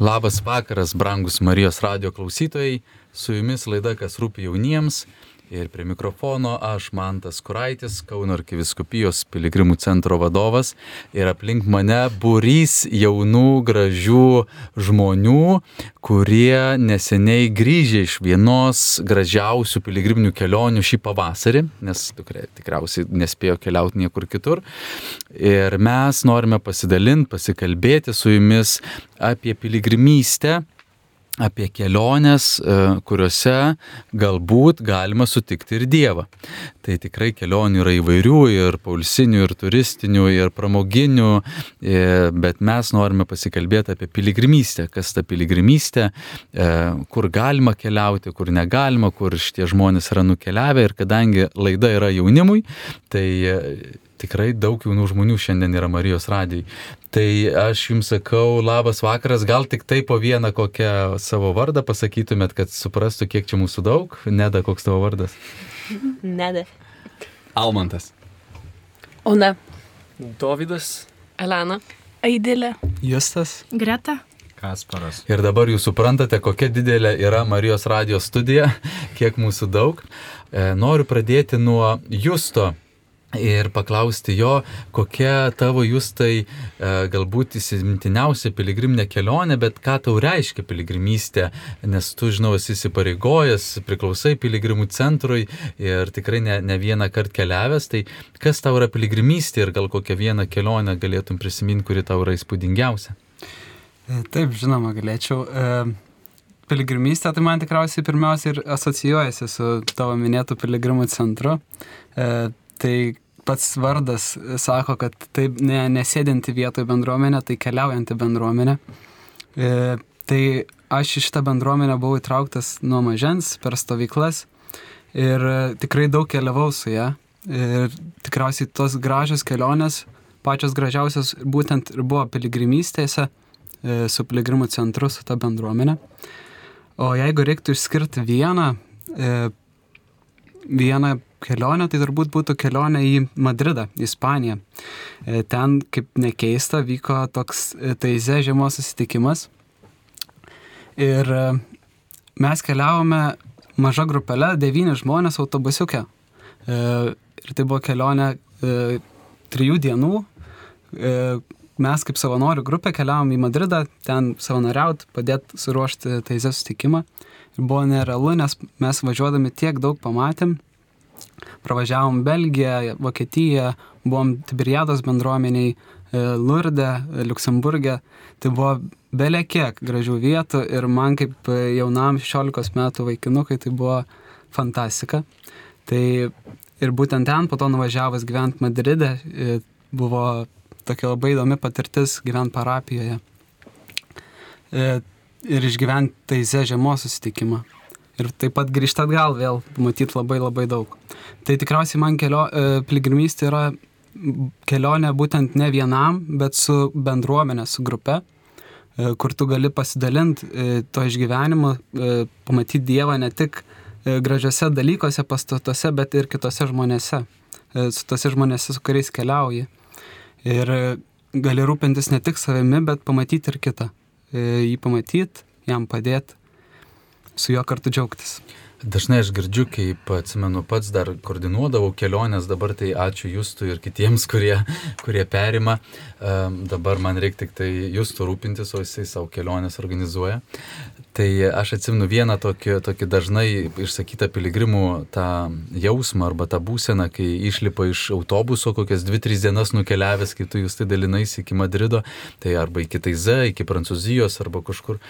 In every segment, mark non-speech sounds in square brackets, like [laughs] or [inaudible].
Labas vakaras, brangus Marijos radio klausytojai, su jumis laida Kas rūpi jauniems ir prie mikrofono aš Mantas Kuraitis, Kauno arkiviskupijos piligrimų centro vadovas ir aplink mane būrys jaunų, gražių žmonių, kurie neseniai grįžė iš vienos gražiausių piligriminių kelionių šį pavasarį, nes tikriausiai nespėjo keliauti niekur kitur. Ir mes norime pasidalinti, pasikalbėti su jumis apie piligrimystę apie keliones, e, kuriuose galbūt galima sutikti ir Dievą. Tai tikrai kelionių yra įvairių, ir paulsinių, ir turistinių, ir pramoginių, e, bet mes norime pasikalbėti apie piligrimystę, kas ta piligrimystė, e, kur galima keliauti, kur negalima, kur šitie žmonės yra nukeliavę ir kadangi laida yra jaunimui, tai tikrai daug jaunų žmonių šiandien yra Marijos radijai. Tai aš jums sakau, labas vakaras, gal tik tai po vieną kokią savo vardą pasakytumėt, kad suprastų, kiek čia mūsų daug. Neda, koks tavo vardas? [laughs] Neda. Almantas. Una. Dovydas. Elena. Aidilė. Justas. Greta. Kasparas. Ir dabar jūs suprantate, kokia didelė yra Marijos radijos studija, [laughs] kiek mūsų daug. E, noriu pradėti nuo Justo ir paklausti jo, kokia tavo justai e, galbūt įsimintiniausia piligriminė kelionė, bet ką tau reiškia piligrimystė, nes tu, žinau, esi įsipareigojęs, priklausai piligrimų centrui ir tikrai ne, ne vieną kartą keliavęs, tai kas tau yra piligrimystė ir gal kokią vieną kelionę galėtum prisiminti, kuri tau yra įspūdingiausia? E, taip, žinoma, galėčiau. E piligrimystė, tai man tikriausiai pirmiausia ir asocijuojasi su tavo minėtų piligrimų centru. E, tai pats vardas sako, kad tai ne, nesėdinti vietoje bendruomenė, tai keliaujanti bendruomenė. E, tai aš į šitą bendruomenę buvau įtrauktas nuo mažens per stovyklas ir tikrai daug keliavau su ją. Ir tikriausiai tos gražios kelionės, pačios gražiausios būtent ir buvo piligrimystėse e, su piligrimų centru, su ta bendruomenė. O jeigu reiktų išskirti vieną, e, vieną kelionę, tai turbūt būtų kelionė į Madridą, Ispaniją. E, ten, kaip nekeista, vyko toks e, taize žiemos susitikimas. Ir e, mes keliavome maža grupelė, devyni žmonės autobusiuke. Ir tai buvo kelionė trijų dienų. Mes kaip savanorių grupė keliavom į Madridą, ten savanoriaut, padėti suruošti taize susitikimą. Ir buvo nerealu, nes mes važiuodami tiek daug pamatėm, Pravažiavom Belgiją, Vokietiją, buvom Tiberiados bendruomeniai, e, Lurde, Luksemburgė. Tai buvo belė kiek gražių vietų ir man kaip jaunam 16 metų vaikinukui tai buvo fantastika. Tai ir būtent ten po to nuvažiavus gyventi Madride e, buvo tokia labai įdomi patirtis gyventi parapijoje. E, ir išgyventi taize žiemos susitikimą ir taip pat grįžti atgal vėl, matyti labai labai daug. Tai tikriausiai man kelio, e, piligrimystė yra kelionė būtent ne vienam, bet su bendruomenė, su grupe, e, kur tu gali pasidalinti e, to išgyvenimu, pamatyti Dievą ne tik gražiose dalykuose, pastatuose, bet ir kitose žmonėse, su tose žmonėse, su kuriais keliauji. Ir gali rūpintis ne tik savimi, bet pamatyti ir kitą. Jį pamatyti, jam padėti su juo kartu džiaugtis. Dažnai aš girdžiu, kaip atsimenu pats dar koordinuodavau keliones, dabar tai ačiū Justui ir kitiems, kurie, kurie perima. Um, dabar man reikia tik tai Justų rūpintis, o jisai savo keliones organizuoja. Tai aš atsimenu vieną tokį, tokį dažnai išsakytą piligrimų tą jausmą arba tą būseną, kai išlipa iš autobuso kokias 2-3 dienas nukeliavęs, kai tu jūs tai dalinais iki Madrido, tai arba iki Taize, iki Prancūzijos arba kažkur.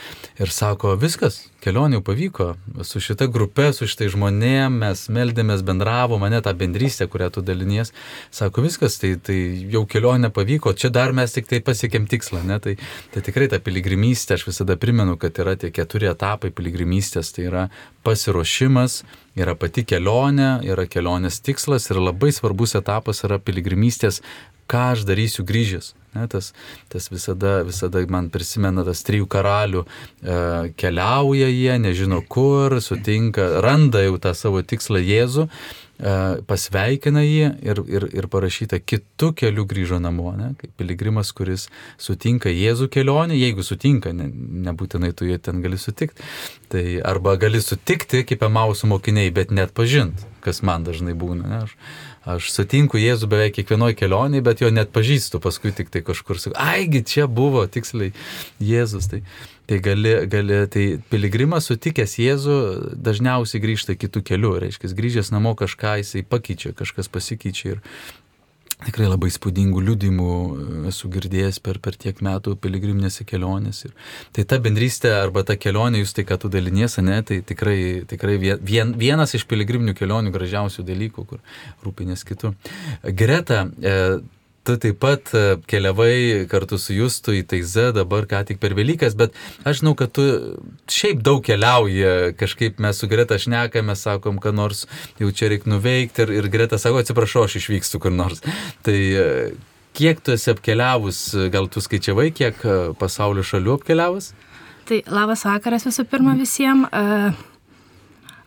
Ir sako, viskas, kelionė jau pavyko su šita grupe, su šitai žmonėm, mes meldėmės, bendravo, mane tą bendrystę, kurią tu dalinies, sako viskas, tai, tai jau kelionė pavyko, čia dar mes tik tai pasiekėm tikslą, ne? Tai, tai tikrai ta piligrimystė, aš visada primenu, kad yra tie keturi etapai piligrimystės, tai yra pasiruošimas, yra pati kelionė, yra kelionės tikslas ir labai svarbus etapas yra piligrimystės, ką aš darysiu grįžęs. Ne, tas, tas visada, visada man prisimena tas trijų karalių, e, keliauja jie, nežino kur, sutinka, randa jau tą savo tikslą Jėzų pasveikina jį ir, ir, ir parašyta, kitų kelių grįžo namo, ne? kaip piligrimas, kuris sutinka Jėzų kelionę, jeigu sutinka, ne, nebūtinai tu jį ten gali sutikti, tai arba gali sutikti kaip emausų mokiniai, bet net pažint, kas man dažnai būna. Ne? Aš, aš sutinku Jėzų beveik kiekvienoje kelionėje, bet jo net pažįstu, paskui tik tai kažkur sakau, aigi čia buvo tiksliai Jėzus. Tai, Tai gali, gali, tai piligrimas sutikęs Jėzų dažniausiai grįžta kitų kelių, reiškia, grįžęs namo kažką jisai pakeičia, kažkas pasikeičia ir tikrai labai spūdingų liudimų esu girdėjęs per, per tiek metų piligriminėse kelionėse. Tai ta bendrystė arba ta kelionė, jūs tai, ką tu daliniesi, ne, tai tikrai, tikrai vien, vienas iš piligriminių kelionių gražiausių dalykų, kur rūpinės kitų. Greta, e, tu taip pat e, keliavai kartu su Justu į Taizę dabar ką tik per Velykas, bet aš žinau, kad tu šiaip daug keliauji, kažkaip mes su Greta šnekame, sakom, kad nors jau čia reikia nuveikti ir, ir Greta sako, atsiprašau, aš išvykstu kur nors. Tai e, kiek tu esi apkeliavus, gal tu skaičiavai, kiek e, pasaulio šalių apkeliavus? Tai labas vakaras visų pirma visiems.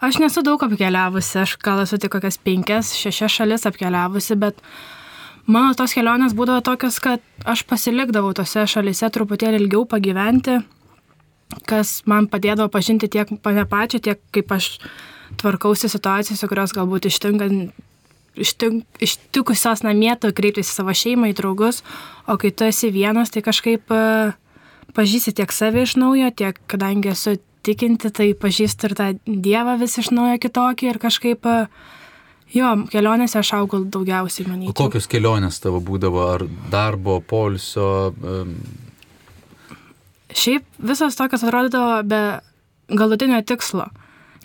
Aš nesu daug apkeliavusi, aš gal esu tik kokias penkias, šešias šalis apkeliavusi, bet Mano tos kelionės būdavo tokios, kad aš pasilikdavau tose šalise truputėlį ilgiau pagyventi, kas man padėdavo pažinti tiek mane pačią, tiek kaip aš tvarkausi situacijose, kurios galbūt ištinka, ištink, ištikusios namie, tu kreiptis į savo šeimą, į draugus, o kai tu esi vienas, tai kažkaip uh, pažįsti tiek save iš naujo, tiek kadangi esu tikinti, tai pažįstu ir tą Dievą vis iš naujo kitokį ir kažkaip uh, Jo, kelionėse aš augau daugiausiai, manyčiau. O kokios kelionės tavo būdavo, ar darbo, polsio? Um... Šiaip visos tokios atrodydavo be galutinio tikslo.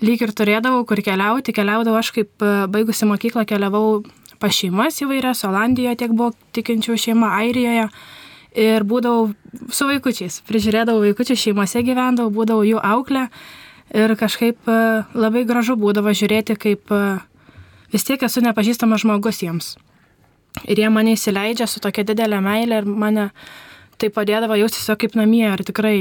Lyg ir turėdavau kur keliauti, keliaudavau aš kaip e, baigusi mokyklą, keliavau pa šeimas įvairias, Olandijoje tiek buvo tikinčių šeima, Airijoje. Ir būdavau su vaikučiais, prižiūrėdavau vaikučių šeimose gyvendavau, būdavau jų auklė. Ir kažkaip e, labai gražu būdavo žiūrėti, kaip uh, vis tiek esu nepažįstamas žmogus jiems. Ir jie mane įsileidžia su tokia didelė meilė ir mane tai padėdavo jaustis tiesiog kaip namie ir tikrai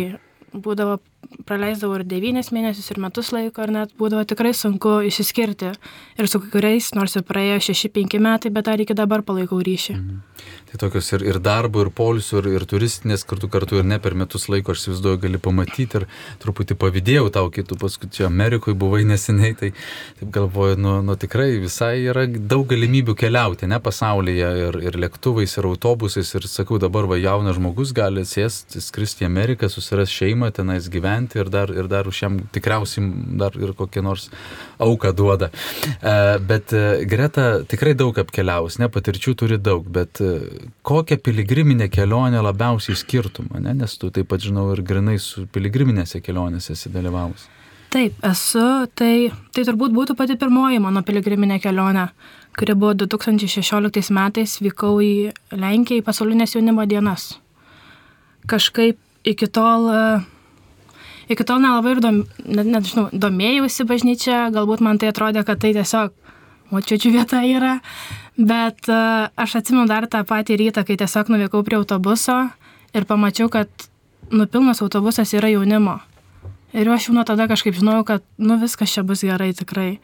būdavo praleisdavau ir devynis mėnesius, ir metus laiko, ir net būdavo tikrai sunku išsiskirti. Ir su kuriais, nors ir praėjo 6-5 metai, bet dar iki dabar palaikau ryšį. Mhm. Tai tokios ir, ir darbo, ir polisio, ir, ir turistinės kartu kartu, ir ne per metus laiko, aš įsivaizduoju, gali pamatyti ir truputį pavydėjau tau, kai tu paskui čia Amerikoje buvai neseniai, tai taip galvoju, nu, nu tikrai visai yra daug galimybių keliauti, ne pasaulyje, ir, ir lėktuvais, ir autobusais, ir sakau, dabar va jaunas žmogus gali sėsti, skristi į Ameriką, susiras šeimą, tenais gyventi ir dar, ir dar už jam tikriausiai dar ir kokią nors auką duoda. E, bet e, Greta tikrai daug apkeliaus, ne patirčių turi daug, bet e, kokią piligriminę kelionę labiausiai skirtum, ne? nes tu taip pat žinau ir grinai su piligriminėse kelionėse esi dalyvavus. Taip, esu, tai, tai turbūt būtų pati pirmoji mano piligriminė kelionė, kuri buvo 2016 metais, vykau į Lenkiją į pasaulinės jaunimo dienas. Kažkaip iki tol, iki tol nelabai ir dom, net, net, žinau, domėjausi bažnyčia, galbūt man tai atrodė, kad tai tiesiog močiučių vieta yra, Bet uh, aš atsimenu dar tą patį rytą, kai tiesiog nuvykau prie autobuso ir pamačiau, kad nupilnas autobusas yra jaunimo. Ir aš jau nuo tada kažkaip žinojau, kad nu viskas čia bus gerai tikrai.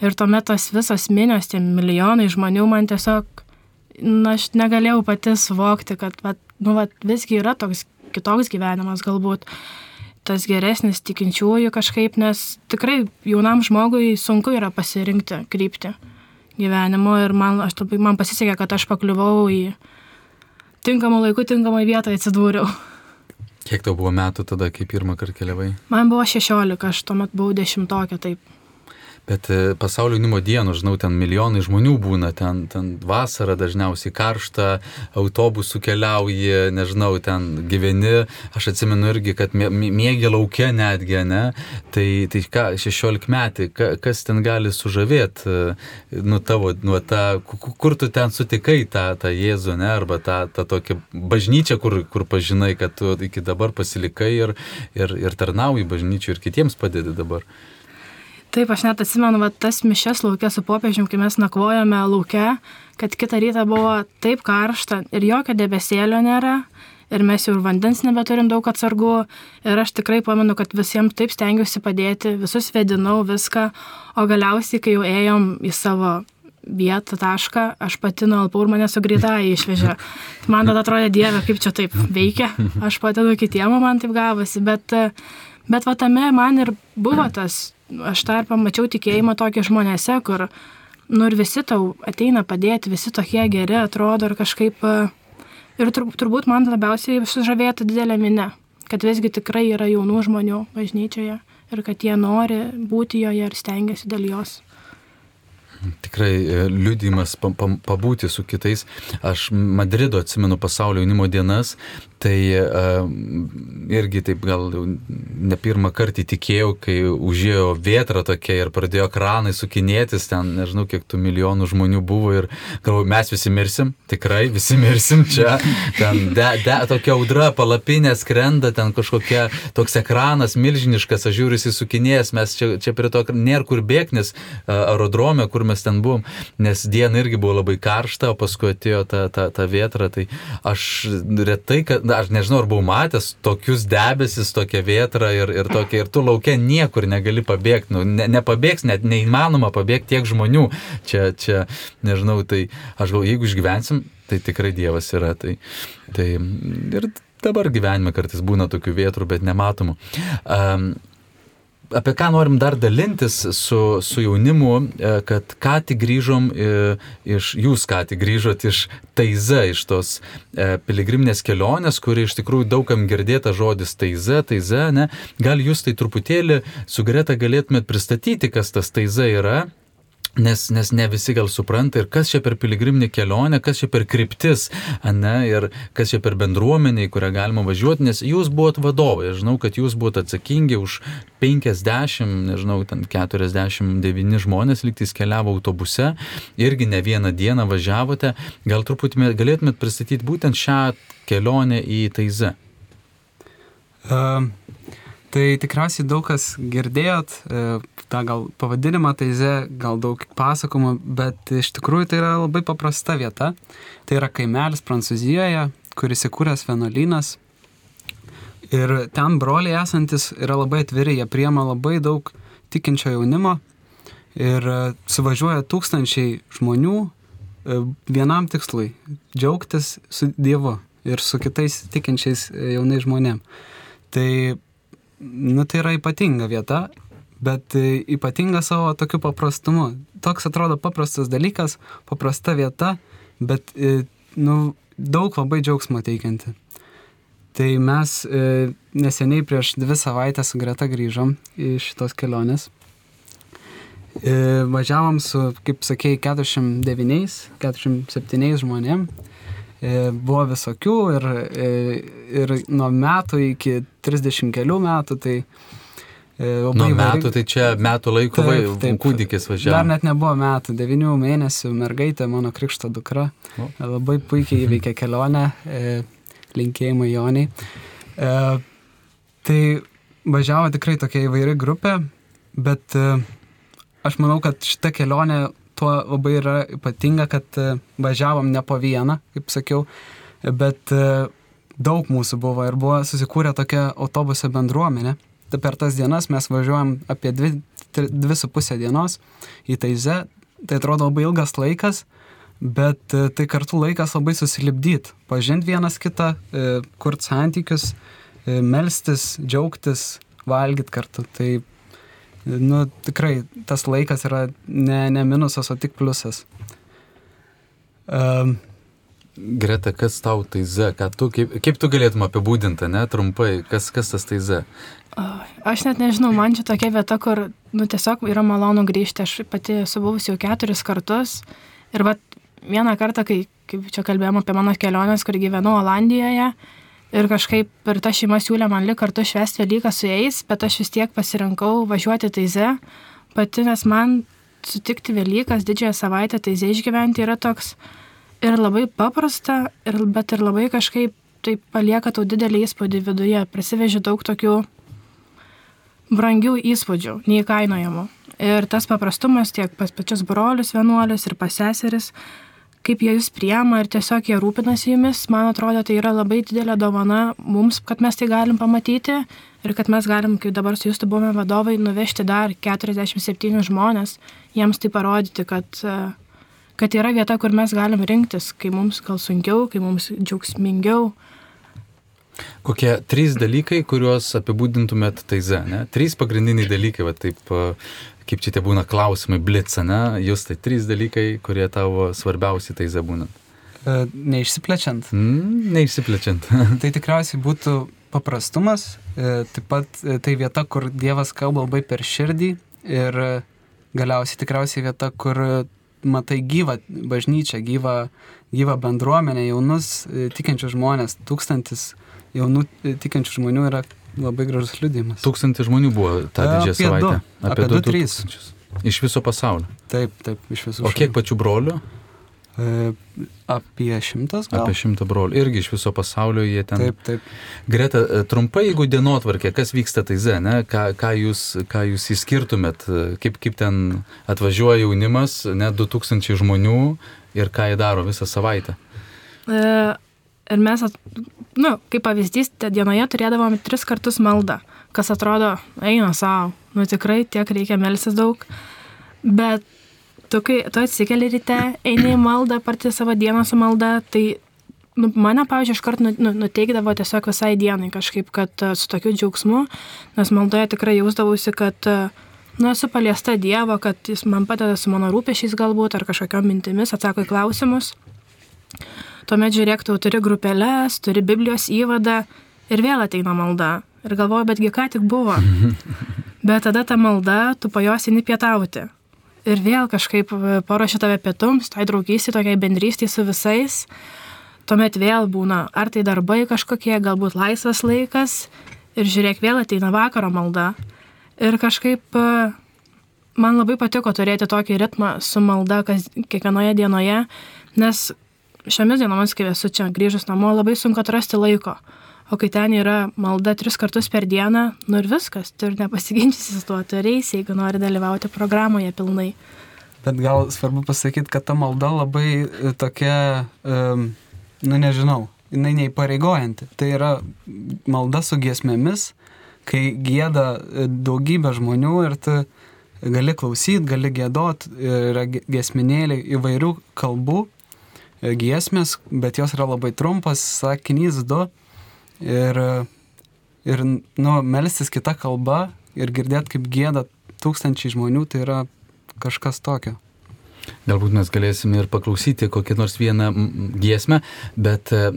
Ir tuomet tos visos minios, tie milijonai žmonių man tiesiog, na, aš negalėjau pati suvokti, kad, va, nu, va, visgi yra toks kitoks gyvenimas galbūt tas geresnis tikinčiųjų kažkaip, nes tikrai jaunam žmogui sunku yra pasirinkti kryptį gyvenimo ir man, aš, man pasisekė, kad aš pakliuvau į tinkamą laiku, tinkamą vietą atsidūriau. Kiek tau buvo metų tada, kai pirmą kartą keliavai? Man buvo 16, aš tuomet buvau dešimtokė, taip. Bet e, pasaulio jaunimo dienų, žinau, ten milijonai žmonių būna, ten, ten vasara dažniausiai karšta, autobusų keliauji, nežinau, ten gyveni, aš atsimenu irgi, kad mėgi laukia netgi, ne? Tai, tai ką, 16 metai, ka, kas ten gali sužavėti, e, nu tavo, nu ta, kur tu ten sutikai tą, tą Jėzų, ne? Arba tą, tą tokią bažnyčią, kur, kur pažinai, kad tu iki dabar pasilikai ir, ir, ir tarnauji bažnyčių ir kitiems padedi dabar. Taip, aš net atsimenu, va, tas mišes laukia su popiežium, kai mes nakvojame laukia, kad kitą rytą buvo taip karšta ir jokio debesėlio nėra. Ir mes jau ir vandens nebeturim daug atsargų. Ir aš tikrai pamenu, kad visiems taip stengiausi padėti, visus vedinau viską. O galiausiai, kai jau ėjom į savo vietą, tašką, aš pati nualpau ir mane su greitai išvežė. Tai man tada atrodė, dieve, kaip čia taip veikia, aš padedu kitiem, man taip gavosi, bet, bet va tame man ir buvo tas, aš tą ir pamačiau tikėjimą tokį žmonėse, kur, nu ir visi tau ateina padėti, visi tokie geri atrodo ir kažkaip, ir tur, turbūt man labiausiai sužavėta didelė minė, kad visgi tikrai yra jaunų žmonių bažnyčioje ir kad jie nori būti joje ir stengiasi dėl jos. Tikrai e, liudimas pabūti su kitais. Aš Madrido atsimenu pasaulio jaunimo dienas Tai uh, irgi taip gal ne pirmą kartą įtikėjau, kai užėjo vėtra tokia ir pradėjo kranai sukinėtis, ten nežinau, kiek tų milijonų žmonių buvo ir galvoju, mes visi mirsim, tikrai visi [laughs] mirsim čia, ten de, de, tokia audra, palapinė skrenda, ten kažkokia toks ekranas milžiniškas, aš žiūriu, jis sukinėjęs, mes čia, čia prie to nėra kur bėgnis uh, aerodrome, kur mes ten buvom, nes diena irgi buvo labai karšta, o paskui atėjo ta, ta, ta vėtra, tai aš retai, kad na, aš nežinau, ar buvau matęs tokius debesis, tokią vėtrą ir, ir, tokia, ir tu laukia niekur negali pabėgti, nu, ne, nepabėgs, net neįmanoma pabėgti tiek žmonių. Čia, čia, nežinau, tai aš galvoju, jeigu išgyvensim, tai tikrai Dievas yra. Tai, tai ir dabar gyvenime kartais būna tokių vietrų, bet nematomų. Um, apie ką norim dar dalintis su, su jaunimu, e, kad ką tik grįžom e, iš, jūs ką tik grįžot iš Taiza, iš tos e, piligriminės kelionės, kuri iš tikrųjų daugam girdėta žodis Taiza, Taiza, ne? Gal jūs tai truputėlį su Greta galėtumėt pristatyti, kas tas Taiza yra Nes, nes ne visi gal supranta ir kas čia per piligriminį kelionę, kas čia per kryptis, ne, ir kas čia per bendruomenė, į kurią galima važiuoti, nes jūs buvot vadovai, aš žinau, kad jūs buvot atsakingi už 50, nežinau, ten 49 žmonės liktais keliavo autobuse, irgi ne vieną dieną važiavote, gal truputį galėtumėt pristatyti būtent šią kelionę į Taizę. Um. Tai tikriausiai daug kas girdėjot, e, tą gal pavadinimą Taize, gal daug pasakomų, bet iš tikrųjų tai yra labai paprasta vieta. Tai yra kaimelis Prancūzijoje, kuris įkūręs vienuolynas. Ir ten broliai esantis yra labai atviri, jie priema labai daug tikinčio jaunimo ir e, suvažiuoja tūkstančiai žmonių e, vienam tikslui - džiaugtis su Dievu ir su kitais tikinčiais jaunais žmonėmis. Tai nu, tai yra ypatinga vieta, bet e, ypatinga savo tokiu paprastumu. Toks atrodo paprastas dalykas, paprasta vieta, bet e, nu, daug labai džiaugsmo teikianti. Tai mes e, neseniai prieš dvi savaitės su Greta grįžom iš šitos kelionės. Važiavom su, kaip sakėjai, 49, 47 žmonėm buvo visokių ir, e, ir nuo metų iki 30 kelių metų, tai e, Nuo metų, tai čia metų laiko taip, taip, kūdikis važiavo. Dar net nebuvo metų, 9 mėnesių mergaitė, mano krikšto dukra, o. labai puikiai įveikė kelionę, e, linkėjimai Joniai. E, tai važiavo tikrai tokia įvairi grupė, bet e, aš manau, kad šita kelionė tuo labai yra ypatinga, kad e, važiavom ne po vieną, kaip sakiau, bet e, daug mūsų buvo ir buvo susikūrę tokia autobusų bendruomenė. Tai per tas dienas mes važiuojam apie dvi, dvi su pusę dienos į Taize. Tai atrodo labai ilgas laikas, bet e, tai kartu laikas labai susilipdyti, pažinti vienas kitą, kurti santykius, melstis, džiaugtis, valgyti kartu. Tai nu, tikrai tas laikas yra ne, ne minusas, o tik pliusas. Um, Greta, kas tau taize, tu, kaip, kaip tu galėtum apibūdinti, ne, trumpai, kas, kas tas taize? Aš net nežinau, man čia tokia vieta, kur, nu, tiesiog yra malonu grįžti, aš pati esu buvusi jau keturis kartus ir va vieną kartą, kai, kaip čia kalbėjom apie mano keliones, kur gyvenau Olandijoje, uh, Ir kažkaip ir ta šeima siūlė man lik kartu švęsti Velyką su jais, bet aš vis tiek pasirinkau važiuoti Taize pati, nes man sutikti Velykas didžiąją savaitę Taize išgyventi yra toks ir labai paprasta, ir, bet ir labai kažkaip tai palieka tau didelį įspūdį viduje, prasiveži daug tokių brangių įspūdžių, neįkainojamų. Ir tas paprastumas tiek pas pačius brolius vienuolius ir pas seseris kaip jie jūs priema ir tiesiog jie rūpinasi jumis, man atrodo, tai yra labai didelė dovana mums, kad mes tai galim pamatyti ir kad mes galim, kaip dabar su jūsų buvome vadovai, nuvežti dar 47 žmonės, jiems tai parodyti, kad, kad yra vieta, kur mes galim rinktis, kai mums gal sunkiau, kai mums džiaugsmingiau. Kokie trys dalykai, kuriuos apibūdintumėt taize, ne? Trys pagrindiniai dalykai, va taip, a, kaip čia tie būna klausimai, blitz, ne? Jūs tai trys dalykai, kurie tavo svarbiausi taize būna. E, Neišsiplečiant. Mm, neišsiplečiant. [laughs] Tai tikriausiai būtų paprastumas, e, taip pat e, tai vieta, kur Dievas kalba labai per širdį ir galiausiai tikriausiai vieta, kur matai gyvą bažnyčią, gyvą, gyvą bendruomenę, jaunus tikinčius žmonės, tūkstantis jaunų tikinčių žmonių yra labai gražus liudimas. Tūkstantį žmonių buvo tą didžiąją apie du. savaitę. Apie du, trys. tūkstančius. Iš viso pasaulio. Taip, taip, iš visų. O kiek pačių brolių? E, apie šimtas gal. Apie šimtą brolių. Irgi iš viso pasaulio jie ten. Taip, taip. Greta, e, trumpai, jeigu dienotvarkė, kas vyksta taize, ne? Ką, ką, jūs, ką jūs įskirtumėt, e, kaip, kaip ten atvažiuoja jaunimas, net 2000 žmonių ir ką jie daro visą savaitę. E, ir mes, nu, kaip pavyzdys, dienoje turėdavom tris kartus maldą, kas atrodo, eina savo, nu tikrai tiek reikia melsis daug, bet tu, kai tu atsikeli ryte, eini į maldą, parti savo dieną su malda, tai nu, mane, pavyzdžiui, iškart nu, nu, nuteikdavo tiesiog visai dienai kažkaip, kad uh, su tokiu džiaugsmu, nes maldoje tikrai jausdavausi, kad uh, nu, esu paliesta Dievo, kad jis man padeda su mano rūpešiais galbūt ar kažkokiam mintimis, atsako į klausimus. Tuomet žiūrėk, tu turi grupelės, turi Biblijos įvadą ir vėl ateina malda. Ir galvoju, betgi ką tik buvo. [laughs] Bet tada ta malda, tu po jos eini pietauti. Ir vėl kažkaip e, paruošia tave pietums, tai draugysi, tokiai bendrystė su visais. Tuomet vėl būna, ar tai darbai kažkokie, galbūt laisvas laikas. Ir žiūrėk, vėl ateina vakaro malda. Ir kažkaip e, man labai patiko turėti tokį ritmą su malda kas, kiekvienoje dienoje, nes šiomis dienomis, kai esu čia grįžus namo, labai sunku atrasti laiko. O kai ten yra malda tris kartus per dieną, nu ir viskas, tu ir nepasiginčysi su tuo, tu reisi, jeigu nori dalyvauti programoje pilnai. Bet gal svarbu pasakyti, kad ta malda labai e, tokia, um, nu nežinau, jinai neįpareigojanti. Tai yra malda su giesmėmis, kai gėda e, daugybė žmonių ir tu gali klausyti, gali gėdot, yra gi- giesminėliai įvairių kalbų, giesmės, bet jos yra labai trumpas, sakinys du. Ir, ir nu, melstis kita kalba ir girdėti, kaip gėda tūkstančiai žmonių, tai yra kažkas tokio. Galbūt mes galėsime ir paklausyti kokią nors vieną giesmę, bet e,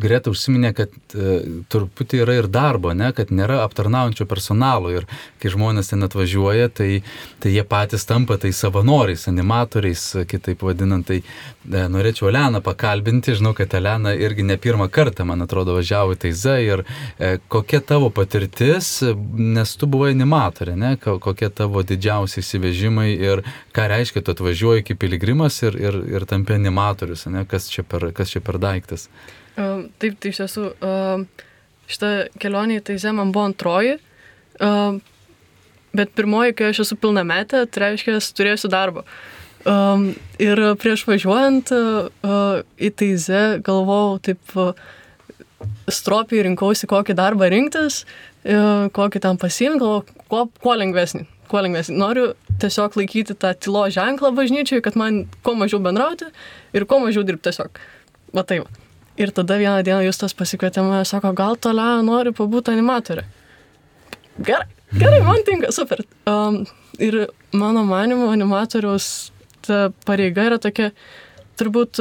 Greta užsiminė, kad e, truputį yra ir darbo, ne, kad nėra aptarnaujančio personalo ir kai žmonės ten atvažiuoja, tai, tai jie patys tampa tai savanoriais, animatoriais, kitaip vadinant. Tai e, norėčiau Eleną pakalbinti, žinau, kad Elena irgi ne pirmą kartą, man atrodo, važiavo į Taizą ir e, kokia tavo patirtis, nes tu buvai animatorė, ne, Ko- kokie tavo didžiausi įsivežimai ir ką reiškia, tu atvažiuoji kaip piligrimas ir, ir, ir tampi animatorius, ne, kas čia per, kas čia per daiktas. Taip, tai iš tiesų, šita kelionė į Taizę man buvo antroji, bet pirmoji, kai aš esu pilna metė, tai reiškia, turėsiu darbą. Um, ir prieš važiuojant uh, į Taizę galvojau taip uh, stropiai rinkausi, kokį darbą rinktis, uh, kokį tam pasiimti, galvojau, kuo, kuo lengvesnį. Kuo lengvesnį. Noriu tiesiog laikyti tą tylo ženklą bažnyčiai, kad man kuo mažiau bendrauti ir kuo mažiau dirbti tiesiog. Va tai va. Ir tada vieną dieną jūs tas pasikvietė mane, sako, gal toliau nori pabūti animatorė. Gerai, gerai, man tinka, super. Um, ir mano manimo animatoriaus ta pareiga yra tokia, turbūt,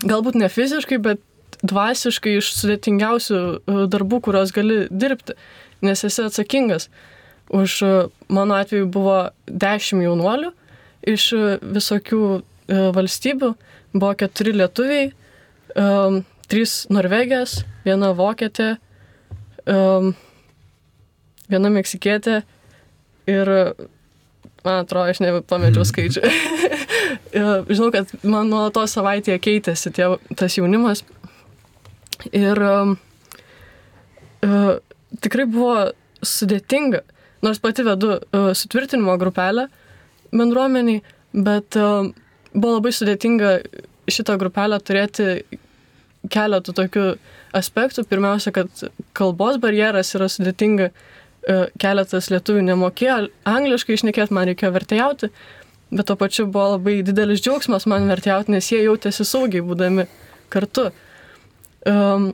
galbūt ne fiziškai, bet dvasiškai iš sudėtingiausių uh, darbų, kuriuos gali dirbti, nes esi atsakingas. Už uh, mano atveju buvo dešimt jaunuolių iš uh, visokių valstybių, buvo keturi lietuviai, um, trys norvegės, viena vokietė, um, viena meksikietė ir, man atrodo, aš nepamečiau skaičių. [laughs] Žinau, kad man nuolatos savaitėje keitėsi tie, tas jaunimas. Ir um, uh, tikrai buvo sudėtinga, nors pati vedu uh, sutvirtinimo grupelę bendruomeniai, bet uh, buvo labai sudėtinga šitą grupelę turėti keletų tokių aspektų. Pirmiausia, kad kalbos barjeras yra sudėtinga, e, keletas lietuvių nemokėjo angliškai išnekėti, man reikėjo vertėjauti. bet to pačiu buvo labai didelis džiaugsmas man vertėjauti, nes jie jautėsi saugiai būdami kartu. Um,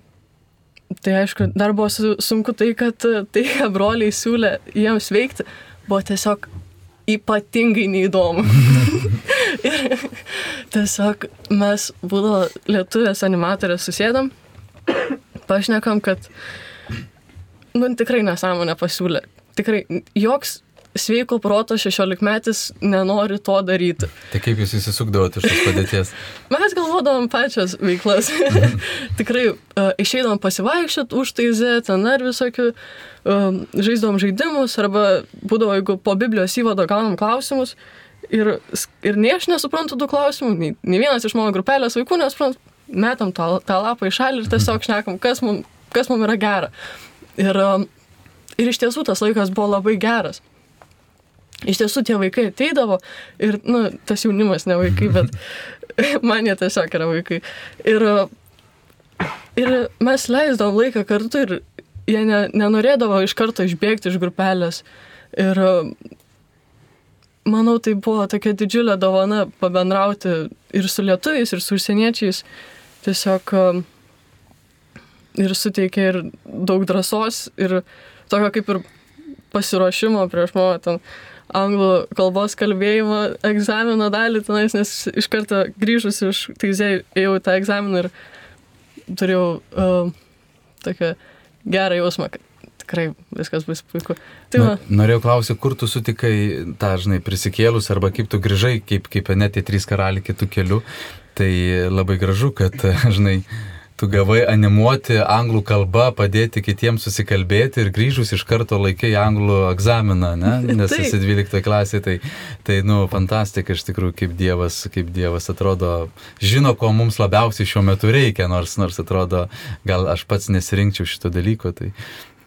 tai aišku, dar buvo su, sunku tai, kad tai, ką broliai siūlė jiems veikti, buvo tiesiog ypatingai neįdomu. [laughs] ir [laughs] tiesiog mes būdavo lietuvės animatorės susėdam, pašnekam, kad, nu, tikrai nesąmonę pasiūlė. Tikrai joks sveiko proto 16 metis nenori to daryti. Tai kaip jūs įsisukdavote iš tos padėties? [laughs] Mes galvodavom pačias veiklas. [laughs] Tikrai uh, išeidom pasivaikščioti už tai Z, ten ar visokių, um, žaisdavom žaidimus, arba būdavo, jeigu po Biblijos įvado gaunam klausimus. Ir, ir nei aš nesuprantu tų klausimų, nei, nei vienas iš mano grupelės vaikų nesupranta, metam tą, tą lapą į šalį ir tiesiog šnekam, kas mums mum yra gera. Ir, um, ir iš tiesų tas laikas buvo labai geras. Iš tiesų tie vaikai ateidavo ir, nu, tas jaunimas ne vaikai, [laughs] bet [laughs] man jie tiesiog yra vaikai. Ir, ir mes leisdavom laiką kartu ir jie ne, nenorėdavo iš karto išbėgti iš grupelės. Ir manau, tai buvo tokia didžiulė dovana pabendrauti ir su lietuviais, ir su užsieniečiais. Tiesiog ir suteikė ir daug drąsos, ir tokio kaip ir pasiruošimo prieš mano ten anglų kalbos kalbėjimo egzamino dalį tenais, nes iš karto grįžus iš teisėjų ėjau tą egzaminą ir turėjau uh, tokią gerą jausmą, kad tikrai viskas bus puiku. Tai Na, norėjau klausyti, kur tu sutikai tą, žinai, prisikėlus arba kaip tu grįžai, kaip, kaip net tie trys karaliai kitų kelių. Tai labai gražu, kad, [laughs] žinai, tu gavai animuoti anglų kalbą, padėti kitiems susikalbėti ir grįžus iš karto laikai anglų egzaminą, ne? [laughs] nes Taip. esi 12 klasė, tai, tai, nu, fantastika iš tikrųjų, kaip Dievas, kaip Dievas atrodo, žino, ko mums labiausiai šiuo metu reikia, nors, nors atrodo, gal aš pats nesirinkčiau šito dalyko. Tai,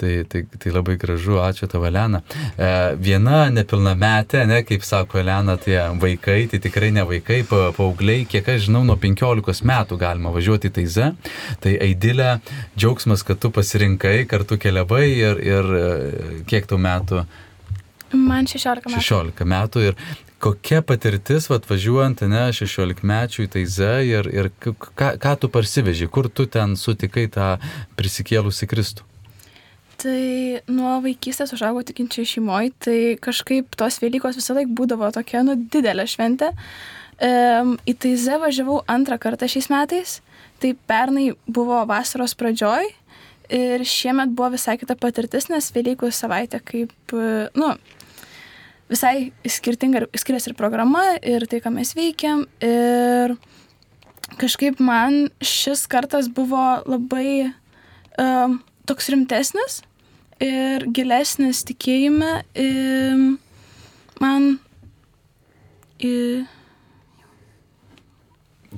Tai, tai, tai labai gražu, ačiū tavo Elena. E, viena nepilnametė, ne, kaip sako Elena, tie vaikai, tai tikrai ne vaikai, pa, paaugliai, kiek aš žinau, nuo 15 metų galima važiuoti į Taizę. Tai Aidilė, džiaugsmas, kad tu pasirinkai, kartu keliavai ir, ir e, kiek tau metų? Man 16 metų. 16 metų ir kokia patirtis, vad važiuojant, ne, 16 mečių į Taizę ir, ir ką, ką tu parsiveži, kur tu ten sutikai tą prisikėlusi Kristų? Tai nuo vaikystės užaugau tikinčiai šeimoje, tai kažkaip tos Velykos visą laiką būdavo tokia, nu, didelė šventė. Um, į Taizę važiavau antrą kartą šiais metais, tai pernai buvo vasaros pradžioj ir šiemet buvo visai kita patirtis, nes Velykų savaitė kaip, nu, visai skirtinga, skiriasi ir programa, ir tai, ką mes veikiam. Ir kažkaip man šis kartas buvo labai um, toks rimtesnis ir gilesnis tikėjime. Ir man. Ir,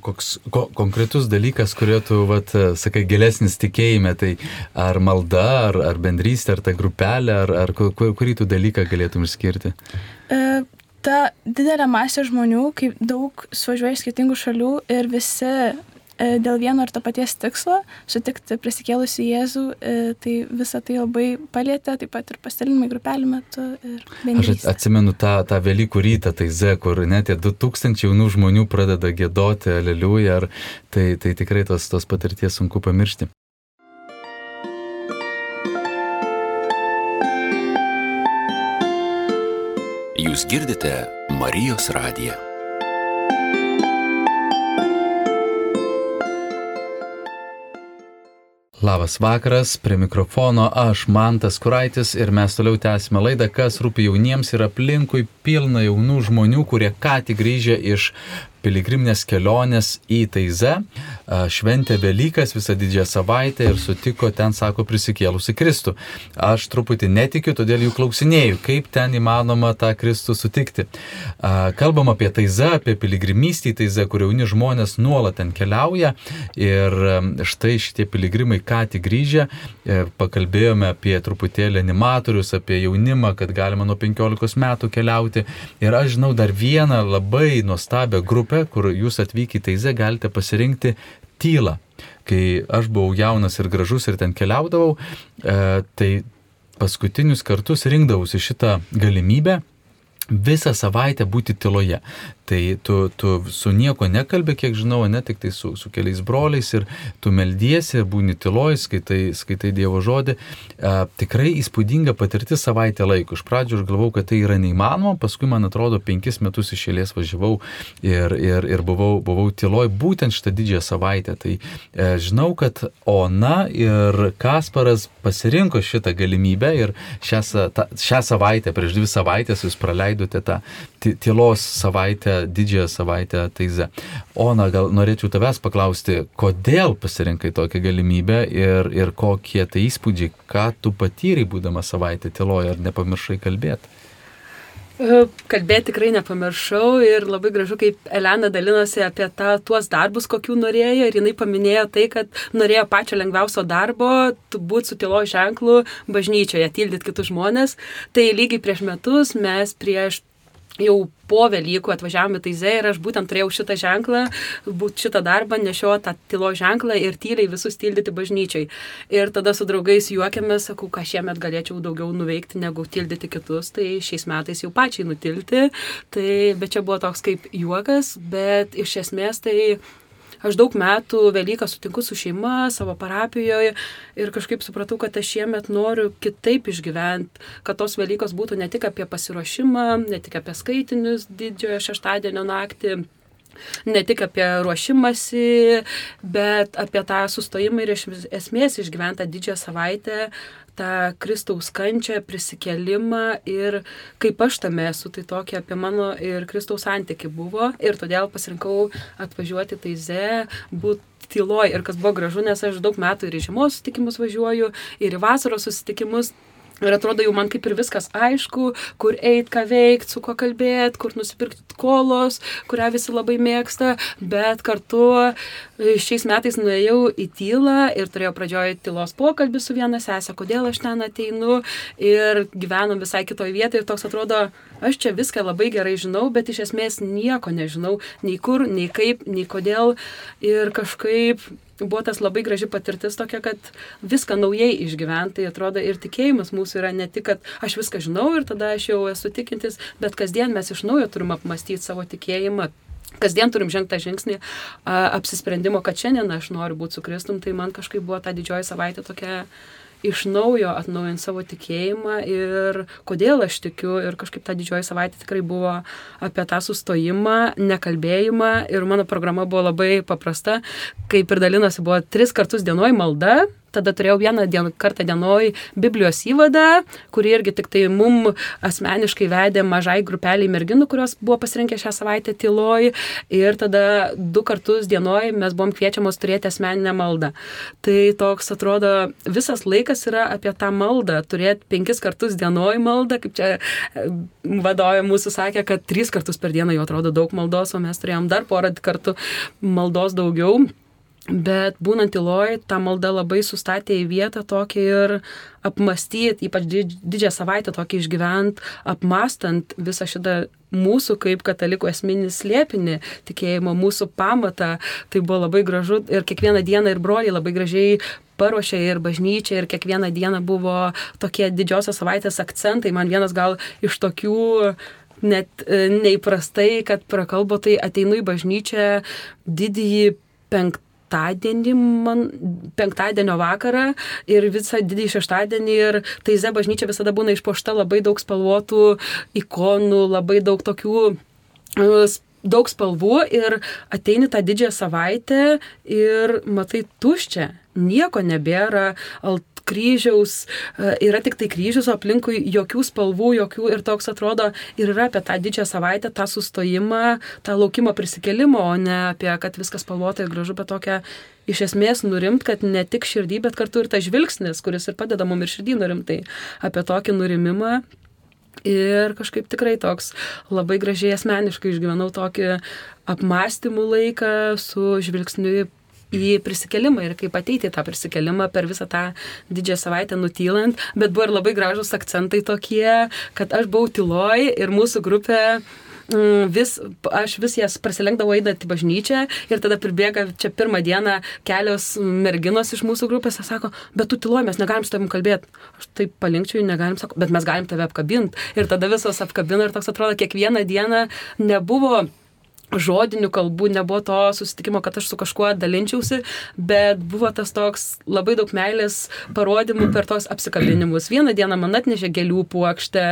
Koks ko, konkretus dalykas, kurio tu, vat, sakai, gilesnis tikėjime, tai ar malda, ar, ar bendrystė, ar ta grupelė, ar, ar kur, kurį tu dalyką galėtum išskirti? E, ta didelė masė žmonių, kaip daug suvažiuoja iš skirtingų šalių ir visi dėl vieno ir to paties tikslo - sutikti prisikėlusi Jėzų, e, tai visą tai labai palėtė, taip pat ir pasidalinimai grupelį metu. Aš atsimenu tą, tą Velykų rytą, tai Z, kur net 2000 jaunų žmonių pradeda gėdoti, aleliuja, tai, tai tikrai tos, tos patirties sunku pamiršti. Jūs girdite Marijos radiją. Labas vakaras, prie mikrofono aš Mantas Kuraitis ir mes toliau tęsime laidą, kas rūpi jauniems ir aplinkui pilna jaunų žmonių, kurie ką tik grįžę iš piligriminės kelionės į Taizę, šventė Velykas visą didžiąją savaitę ir sutiko ten, sako, prisikėlusi Kristų. Aš truputį netikiu, todėl jų klausinėjau, kaip ten įmanoma tą Kristų sutikti. Kalbam apie Taizę, apie piligrimystį į Taizę, kur jauni žmonės nuolat ten keliauja ir štai šitie piligrimai ką tik grįžę, e, pakalbėjome apie truputėlį animatorius, apie jaunimą, kad galima nuo 15 metų keliauti. Ir aš žinau dar vieną labai nuostabią grupę grupę, kur jūs atvykę į Teizę galite pasirinkti tylą. Kai aš buvau jaunas ir gražus ir ten keliaudavau, e, tai paskutinius kartus rinkdavausi šitą galimybę visą savaitę būti tyloje. Tai tu, tu su nieko nekalbė, kiek žinau, ne tik tai su, su keliais broliais ir tu meldiesi, būni tyloj, skaitai, skaitai Dievo žodį. E, tikrai įspūdinga patirti savaitę laiko. Iš pradžių aš galvau, kad tai yra neįmanoma, paskui man atrodo penkis metus iš eilės važiavau ir, ir, ir buvau, buvau tyloj būtent šitą didžiąją savaitę. Tai e, žinau, kad Ona ir Kasparas pasirinko šitą galimybę ir šią, ta, šią savaitę, prieš dvi savaitės jūs praleidote tą tylos savaitę savaitę, didžiąją savaitę taize. Ona, gal norėčiau tavęs paklausti, kodėl pasirinkai tokią galimybę ir, ir kokie tai įspūdžiai, ką tu patyrai būdama savaitę tyloje, ar nepamiršai kalbėti? E, kalbėti tikrai nepamiršau ir labai gražu, kaip Elena dalinosi apie tą, tuos darbus, kokių norėjo ir jinai paminėjo tai, kad norėjo pačio lengviausio darbo, būti su tylo ženklu bažnyčioje, tildyti kitus žmonės. Tai lygiai prieš metus mes prieš jau po Velykų atvažiavome į Taizę ir aš būtent turėjau šitą ženklą, būt šitą darbą, nešio tą tylo ženklą ir tyliai visus tildyti bažnyčiai. Ir tada su draugais juokėmės, sakau, ką šiemet galėčiau daugiau nuveikti negu tildyti kitus, tai šiais metais jau pačiai nutilti. Tai, bet čia buvo toks kaip juokas, bet iš esmės tai aš daug metų Velyką sutinku su šeima, savo parapijoje ir kažkaip supratau, kad aš šiemet noriu kitaip išgyventi, kad tos Velykos būtų ne tik apie pasiruošimą, ne tik apie skaitinius didžiojo šeštadienio naktį, ne tik apie ruošimąsi, bet apie tą sustojimą ir iš esmės išgyventą didžiąją savaitę, tą Kristaus kančią, prisikelimą ir kaip aš tame esu, tai tokia apie mano ir Kristaus santyki buvo. Ir todėl pasirinkau atvažiuoti Taize, būti tyloj. Ir kas buvo gražu, nes aš daug metų ir į žiemos susitikimus važiuoju, ir į vasaros susitikimus, Ir atrodo jau man kaip ir viskas aišku, kur eit, ką veikti, su kuo kalbėti, kur nusipirkti kolos, kurią visi labai mėgsta, bet kartu e, šiais metais nuėjau į tylą ir turėjau pradžioje tylos pokalbį su viena sesė, kodėl aš ten ateinu. Ir gyvenom visai kitoje vietoje ir toks atrodo, aš čia viską labai gerai žinau, bet iš esmės nieko nežinau, nei kur, nei kaip, nei kodėl ir kažkaip buvo tas labai graži patirtis tokia, kad viską naujai išgyventi, tai atrodo ir tikėjimas mūsų yra ne tik, kad aš viską žinau ir tada aš jau esu tikintis, bet kasdien mes iš naujo turim apmastyti savo tikėjimą. Kasdien turim žengti tą žingsnį a, apsisprendimo, kad šiandien aš noriu būti su Kristum, tai man kažkaip buvo ta didžioji savaitė tokia iš naujo atnaujinti savo tikėjimą ir kodėl aš tikiu ir kažkaip ta didžioji savaitė tikrai buvo apie tą sustojimą, nekalbėjimą ir mano programa buvo labai paprasta, kaip ir dalinosi, buvo tris kartus dienoj malda, tada turėjau vieną dien, kartą dienoj Biblijos įvadą, kurį irgi tik tai mum asmeniškai vedė mažai grupeliai merginų, kurios buvo pasirinkę šią savaitę tyloj ir tada du kartus dienoj mes buvom kviečiamos turėti asmeninę maldą. Tai toks atrodo, visas laikas yra apie tą maldą, turėti penkis kartus dienoj maldą, kaip čia e, vadovė mūsų sakė, kad tris kartus per dieną jau atrodo daug maldos, o mes turėjom dar porą kartų maldos daugiau. Bet būnant tyloj, ta malda labai sustatė į vietą tokį ir apmastyti, ypač didžiąją savaitę tokį išgyvent, apmastant visą šitą mūsų kaip katalikų esminį slėpinį, tikėjimo, mūsų pamatą. Tai buvo labai gražu ir kiekvieną dieną ir broliai labai gražiai paruošė ir bažnyčia ir kiekvieną dieną buvo tokie didžiosios savaitės akcentai. Man vienas gal iš tokių net e, neįprastai, kad prakalbo, tai ateinu į bažnyčią didįjį penktą penktadienį, man, penktadienio vakarą ir visą didį šeštadienį ir Taize bažnyčia visada būna išpošta labai daug spalvotų ikonų, labai daug tokių e, daug spalvų ir ateini tą didžiąją savaitę ir matai tuščią, nieko nebėra, alt kryžiaus, e, yra tik tai kryžius, o aplinkui jokių spalvų, jokių ir toks atrodo ir yra apie tą didžiąją savaitę, tą sustojimą, tą laukimą prisikelimą, o ne apie, kad viskas spalvota ir gražu, bet tokia iš esmės nurimt, kad ne tik širdį, bet kartu ir tas žvilgsnis, kuris ir padeda mums ir širdį nurimtai, apie tokį nurimimą. Ir kažkaip tikrai toks labai gražiai asmeniškai išgyvenau tokį apmąstymų laiką su žvilgsniu į prisikelimą ir kaip ateiti į tą prisikelimą per visą tą didžiąją savaitę nutylant, bet buvo ir labai gražus akcentai tokie, kad aš buvau tyloj ir mūsų grupė mm, vis, aš vis jas prasilenkdavau eidant į bažnyčią ir tada pribėga čia pirmą dieną kelios merginos iš mūsų grupės ir sako, bet tu tyloji, mes negalim su tavim kalbėti. Aš taip palinkčiau, negalim, sako, bet mes galim tave apkabinti. Ir tada visos apkabino ir toks atrodo, kiekvieną dieną nebuvo žodinių kalbų, nebuvo to susitikimo, kad aš su kažkuo dalinčiausi, bet buvo tas toks labai daug meilės parodymų per tos apsikabinimus. Vieną dieną man atnešė gėlių puokštę,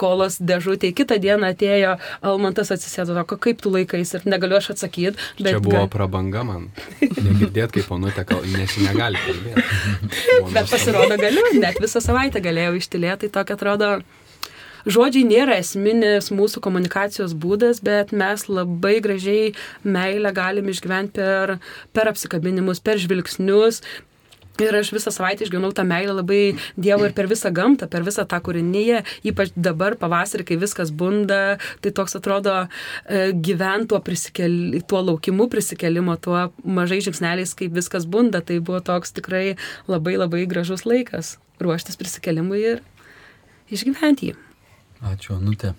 kolos dėžutė, kitą dieną atėjo Almantas atsisėdo, sako, kaip tu laikais ir negaliu aš atsakyti. Bet Čia buvo prabanga man. Negirdėt, kaip ponutė, nes negali kalbėti. [laughs] bet pasirodo galiu, net visą savaitę galėjau ištilėti, tai tokia atrodo žodžiai nėra esminis mūsų komunikacijos būdas, bet mes labai gražiai meilę galim išgyventi per, per apsikabinimus, per žvilgsnius, Ir aš visą savaitę išgyvenau tą meilę labai Dievo ir per visą gamtą, per visą tą kūrinyje, ypač dabar pavasarį, kai viskas bunda, tai toks atrodo e, gyvent tuo, tuo laukimu prisikelimo, tuo mažai žingsneliais, kaip viskas bunda, tai buvo toks tikrai labai labai gražus laikas ruoštis prisikelimui ir išgyventi jį. Ačiū, Anutė.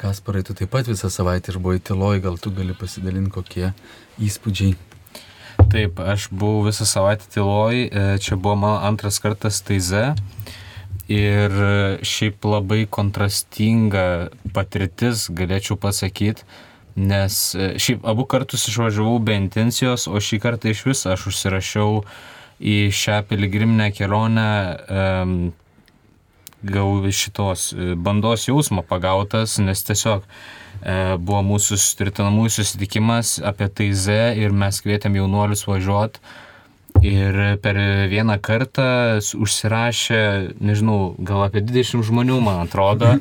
Kasparai, tu taip pat visą savaitę išbuvai tyloj, gal tu gali pasidalinti kokie įspūdžiai. Taip, aš buvau visą savaitę tyloj, e, čia buvo mano antras kartas taize ir šiaip labai kontrastinga patirtis, galėčiau pasakyti, nes e, šiaip abu kartus išvažiavau be intencijos, o šį kartą iš viso aš užsirašiau į šią piligriminę kelionę um, gal šitos e, bandos jausmo pagautas, nes tiesiog e, buvo mūsų sutritinamųjų susitikimas apie Taize ir mes kvietėm jaunuolius važiuoti. Ir per vieną kartą užsirašė, nežinau, gal apie 20 žmonių, man atrodo.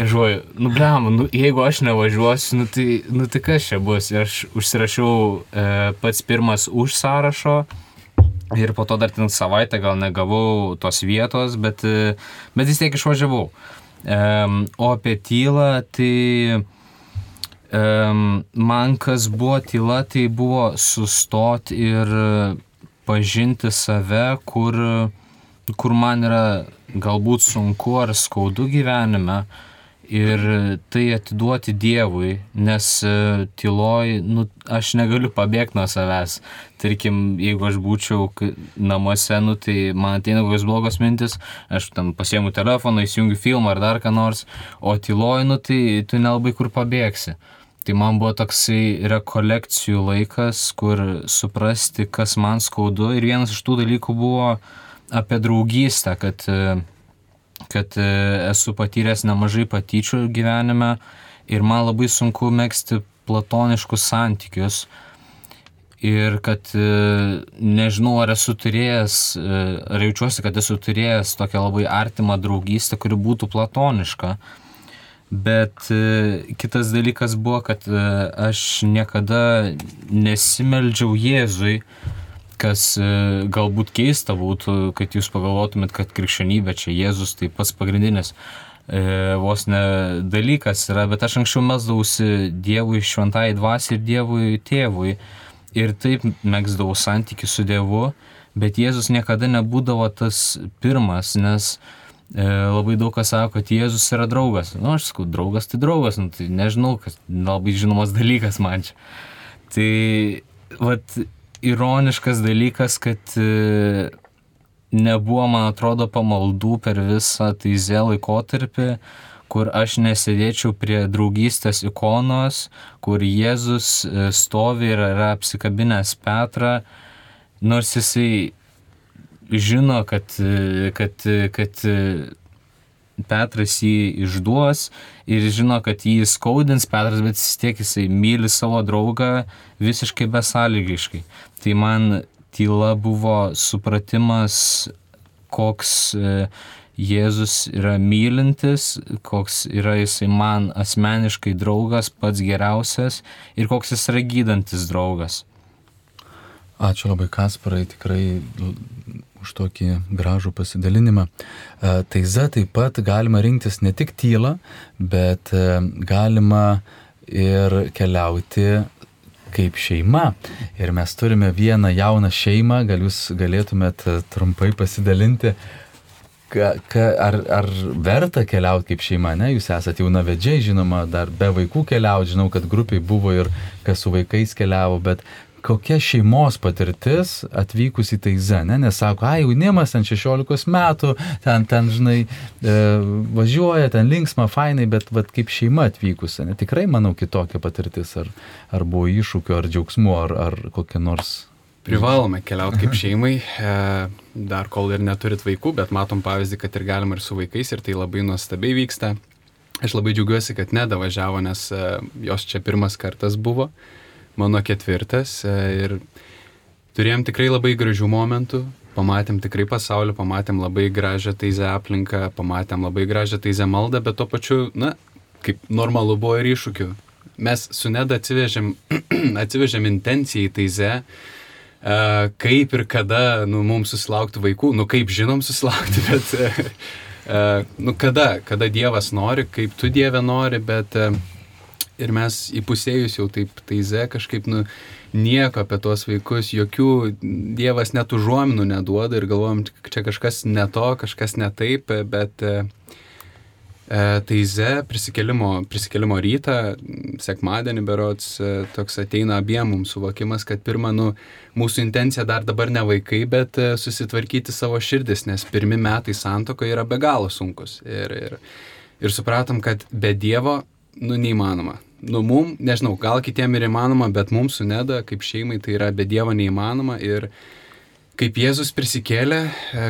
Ir žuoju, nu blem, nu, jeigu aš nevažiuosiu, nu tai, nu tai kas čia bus. Ir aš užsirašiau e, pats pirmas už sąrašo, Ir po to dar ten savaitę gal negavau tos vietos, bet, bet vis tiek išvažiavau. Um, o apie tylą, tai um, man kas buvo tyla, tai buvo sustoti ir pažinti save, kur, kur man yra galbūt sunku ar skaudu gyvenime. Uh, ir tai atiduoti Dievui, nes e, tyloj, nu, aš negaliu pabėgti nuo savęs. Tarkim, jeigu aš būčiau namuose, nu, tai man ateina kokios blogos mintis, aš tam pasiemu telefoną, įsijungiu filmą ar dar ką nors, o tyloj, nu, tai tu nelabai kur pabėgsi. Tai man buvo toksai rekolekcijų laikas, kur suprasti, kas man skaudu. Ir vienas iš tų dalykų buvo apie draugystę, kad uh, kad e, esu patyręs nemažai patyčių gyvenime ir man labai sunku mėgsti platoniškus santykius. Ir kad e, nežinau, ar esu turėjęs, e, ar jaučiuosi, kad esu turėjęs tokią labai artimą draugystę, kuri būtų platoniška. Bet kitas dalykas buvo, kad aš niekada nesimeldžiau Jėzui, kas e, galbūt keista būtų, kad jūs pagalvotumėt, kad krikščionybė čia Jėzus tai pats pagrindinis e, vos ne dalykas yra, bet aš anksčiau mesdavausi Dievui šventai dvasiai ir Dievui tėvui ir taip mėgsdavau santykių su Dievu, bet Jėzus niekada nebūdavo tas pirmas, nes e, labai daug kas sako, kad Jėzus yra draugas. Na, nu, aš sakau, draugas tai draugas, nu, tai nežinau, kas labai žinomas [laughs] dalykas man čia. Tai, vat, ironiškas dalykas, kad e, nebuvo, man atrodo, pamaldų per visą taizę laikotarpį, kur aš nesėdėčiau prie draugystės ikonos, kur Jėzus e, stovi ir yra apsikabinęs Petrą, nors jisai žino, kad, e, kad, kad Petras jį išduos ir žino, kad jį skaudins Petras, bet vis tiek jisai myli savo draugą visiškai besąlygiškai. Tai man tyla buvo supratimas, koks e, Jėzus yra mylintis, koks yra jisai man asmeniškai draugas, pats geriausias ir koks jis yra gydantis draugas. Ačiū labai Kasparai, tikrai už tokį gražų pasidalinimą. E, Taiza taip pat galima rinktis ne tik tylą, bet e, galima ir keliauti kaip šeima. Ir mes turime vieną jauną šeimą, gal jūs galėtumėt trumpai pasidalinti, ka, ka, ar, ar verta keliauti kaip šeima, ne? Jūs esate jauna vedžiai, žinoma, dar be vaikų keliauti, žinau, kad grupiai buvo ir kas su vaikais keliavo, bet kokia šeimos patirtis atvykus į Taizę, ne? Nes sako, ai, jaunimas ten 16 metų, ten, ten, žinai, e, važiuoja, ten linksma, fainai, bet vat, kaip šeima atvykusi, ne? Tikrai, manau, kitokia patirtis, ar, ar buvo iššūkių, ar džiaugsmų, ar, ar kokia nors Privalome keliauti kaip šeimai, e, dar kol ir neturit vaikų, bet matom pavyzdį, kad ir galima ir su vaikais ir tai labai nuostabiai vyksta. Aš labai džiaugiuosi, kad nedavažiavo, nes e, jos čia pirmas kartas buvo, mano ketvirtas e, ir turėjom tikrai labai gražių momentų, pamatėm tikrai pasaulį, pamatėm labai gražią taizę aplinką, pamatėm labai gražią taizę maldą, bet tuo pačiu, na, kaip normalu buvo ir iššūkių. Mes su Neda atsivežėm, [clears throat] atsivežėm intenciją į taizę, Uh, kaip ir kada nu, mums susilaukti vaikų, nu kaip žinom susilaukti, [laughs] bet uh, nu, kada, kada Dievas nori, kaip tu Dieve nori, bet uh, ir mes įpusėjus jau taip taize kažkaip nu, nieko apie tuos vaikus, jokių Dievas net užuominų neduoda ir galvojam, čia kažkas ne to, kažkas ne taip, bet uh, Taize prisikelimo, prisikelimo rytą, sekmadienį berots, toks ateina abiem mums suvokimas, kad pirmą, nu, mūsų intencija dar dabar ne vaikai, bet susitvarkyti savo širdis, nes pirmi metai santoko yra be galo sunkus. Ir, ir, ir supratom, kad be Dievo, nu, neįmanoma. Nu, mum, nežinau, gal kitiem ir įmanoma, bet mums su Neda, kaip šeimai, tai yra be Dievo neįmanoma. Ir, kaip Jėzus prisikėlė,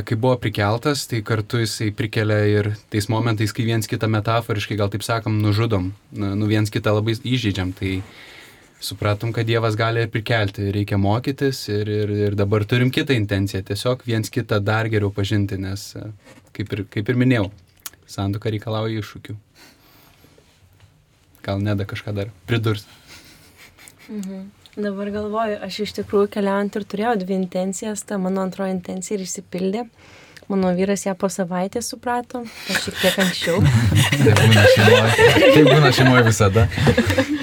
kai buvo prikeltas, tai kartu jisai prikelia ir tais momentais, kai viens kitą metaforiškai, gal taip sakom, nužudom, nu viens kitą labai įžeidžiam, tai supratom, kad Dievas gali ir prikelti, reikia mokytis ir, ir, ir dabar turim kitą intenciją, tiesiog viens kitą dar geriau pažinti, nes, kaip ir, kaip ir minėjau, santuoka reikalauja iššūkių. Gal neda kažką dar pridurs. Mhm. Dabar galvoju, aš iš tikrųjų keliaujant ir turėjau dvi intencijas, ta mano antroji intencija ir išsipildė. Mano vyras ją po savaitės suprato, aš šiek tiek anksčiau. [laughs] tai būna šeimoje, tai būna šeimoje visada.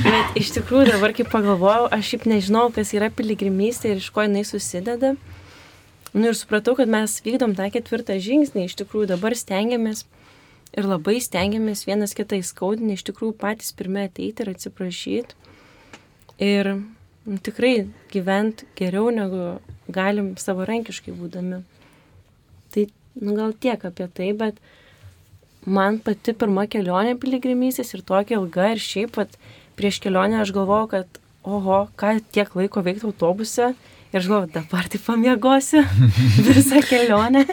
Bet iš tikrųjų dabar, kai pagalvojau, aš šiaip nežinau, kas yra piligrimystė ir iš ko jinai susideda. Nu ir supratau, kad mes vykdom tą ketvirtą žingsnį, iš tikrųjų dabar stengiamės ir labai stengiamės vienas kitą įskaudinti, iš tikrųjų patys pirmie ateiti ir atsiprašyti. Ir nu, tikrai gyventi geriau negu galim savarankiškai būdami. Tai nu, gal tiek apie tai, bet man pati pirma kelionė piligrimystės ir tokia ilga ir šiaip pat prieš kelionę aš galvojau, kad oho, ką tiek laiko veikti autobuse ir aš galvoju, dabar tai pamiegosiu [laughs] visą kelionę.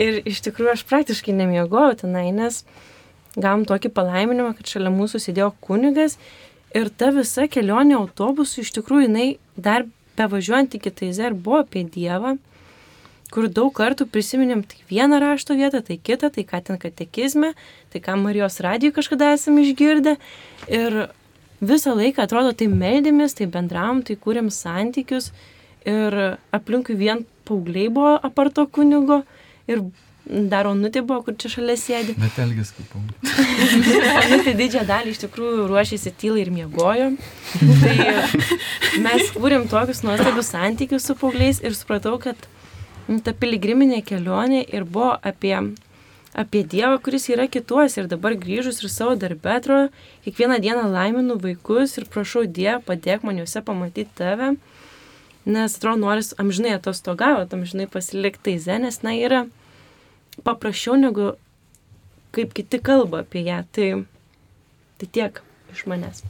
Ir iš tikrųjų aš praktiškai nemiegojau tenai, nes gavom tokį palaiminimą, kad šalia mūsų sėdėjo kunigas Ir ta visa kelionė autobusu iš tikrųjų jinai dar bevažiuojant iki Taizę ir buvo apie Dievą, kur daug kartų prisiminėm tik vieną rašto vietą, tai kitą, tai ką ten katekizme, tai ką Marijos radijoje kažkada esame išgirdę. Ir visą laiką atrodo, tai meldėmės, tai bendram, tai kūrėm santykius ir aplinkui vien paaugliai buvo aparto kunigo ir Dar Onutė buvo, kur čia šalia sėdi. Bet elgis kaip Onutė [laughs] didžiąją dalį iš tikrųjų ruošėsi tylai ir miegojo. Tai mes kūrėm tokius nuostabius santykius su paaugliais ir supratau, kad ta piligriminė kelionė ir buvo apie, apie Dievą, kuris yra kituos ir dabar grįžus ir savo darbę atrodo, kiekvieną dieną laiminu vaikus ir prašau Dievą, padėk man juose pamatyti tave, nes atrodo, noris amžinai atostogauti, amžinai pasilikti taize, nes na yra paprasčiau negu kaip kiti kalba apie ją. Tai, tai tiek iš manęs.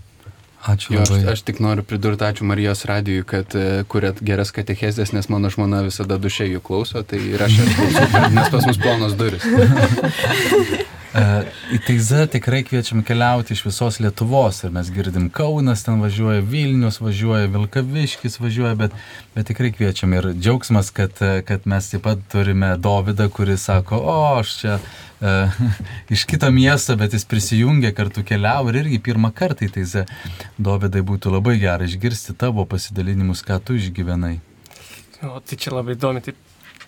Ačiū. Jo, aš, aš tik noriu pridurti ačiū Marijos radijui, kad uh, kuriat geras katechezės, nes mano žmona visada dušė jų klauso, tai ir aš klausau, nes pas mus plonos duris. [laughs] Uh, į Teizą tikrai kviečiam keliauti iš visos Lietuvos ir mes girdim Kaunas, ten važiuoja Vilnius, važiuoja Vilkaviškis, važiuoja, bet, bet tikrai kviečiam ir džiaugsmas, kad, kad mes taip pat turime Dovydą, kuris sako, o aš čia uh, [laughs] iš kito miesto, bet jis prisijungė kartu keliavo ir irgi pirmą kartą į Teizą. Dovydai būtų labai gera išgirsti tavo pasidalinimus, ką tu išgyvenai. O tai čia labai įdomi, taip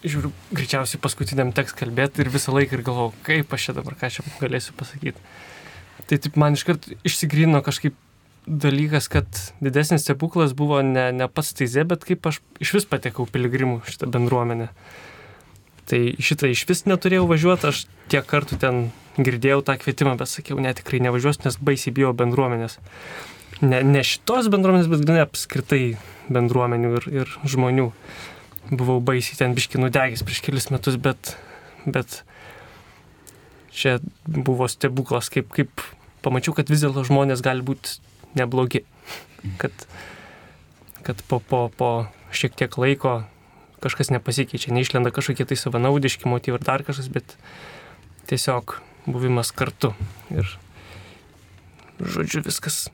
žiūriu, greičiausiai paskutiniam teks kalbėti ir visą laiką ir galvoju, kaip aš čia dabar ką čia galėsiu pasakyti. Tai taip man iškart išsigrino kažkaip dalykas, kad didesnis stebuklas buvo ne, ne pats taizė, bet kaip aš iš vis patekau piligrimų šitą bendruomenę. Tai šitą iš vis neturėjau važiuoti, aš tiek kartų ten girdėjau tą kvietimą, bet sakiau, ne tikrai nevažiuosiu, nes baisiai bijau bendruomenės. Ne, ne šitos bendruomenės, bet gana apskritai bendruomenių ir, ir žmonių. Buvau baisiai ten biškinų degis prieš kelis metus, bet, bet čia buvo stebuklas, kaip, kaip pamačiau, kad vis dėlto žmonės gali būti neblogi. Kad, kad po, po, po šiek tiek laiko kažkas nepasikeičia, neišlenda kažkokie tai savanaudiški motyvai ar dar kažkas, bet tiesiog buvimas kartu. Ir žodžiu, viskas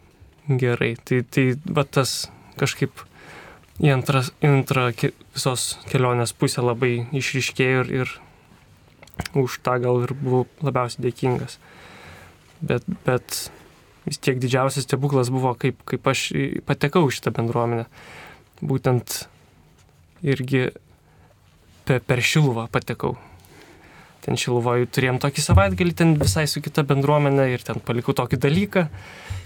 gerai. Tai, tai va tas kažkaip į antrą, antrą ke, visos kelionės pusę labai išriškėjo ir, ir už tą gal ir buvau labiausiai dėkingas. Bet, bet vis tiek didžiausias stebuklas buvo, kaip, kaip aš patekau į šitą bendruomenę. Būtent irgi per, per Šiluvą patekau. Ten Šiluvoje turėjom tokį savaitgalį, ten visai su kita bendruomenė ir ten palikau tokį dalyką,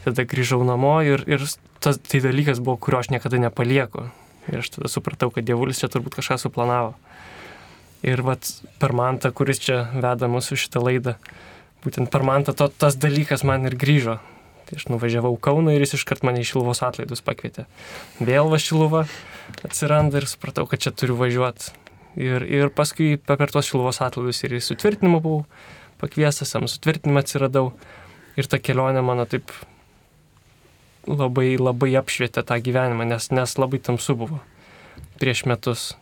tada grįžau namo ir, ir tas tai dalykas buvo, kurio aš niekada nepalieku. Ir aš tada supratau, kad dievulis čia turbūt kažką suplanavo. Ir vat per mantą, kuris čia veda mūsų šitą laidą, būtent per mantą to, tas dalykas man ir grįžo. Tai aš nuvažiavau Kauną ir jis iškart mane į Šiluvos atlaidus pakvietė. Vėl va Šiluva atsiranda ir supratau, kad čia turiu važiuoti Ir, ir paskui per tuos šiluvos atlaidus ir į sutvirtinimą buvau pakviestas, jam sutvirtinimą atsiradau. Ir ta kelionė mano taip labai, labai apšvietė tą gyvenimą, nes, nes labai tamsu buvo prieš metus.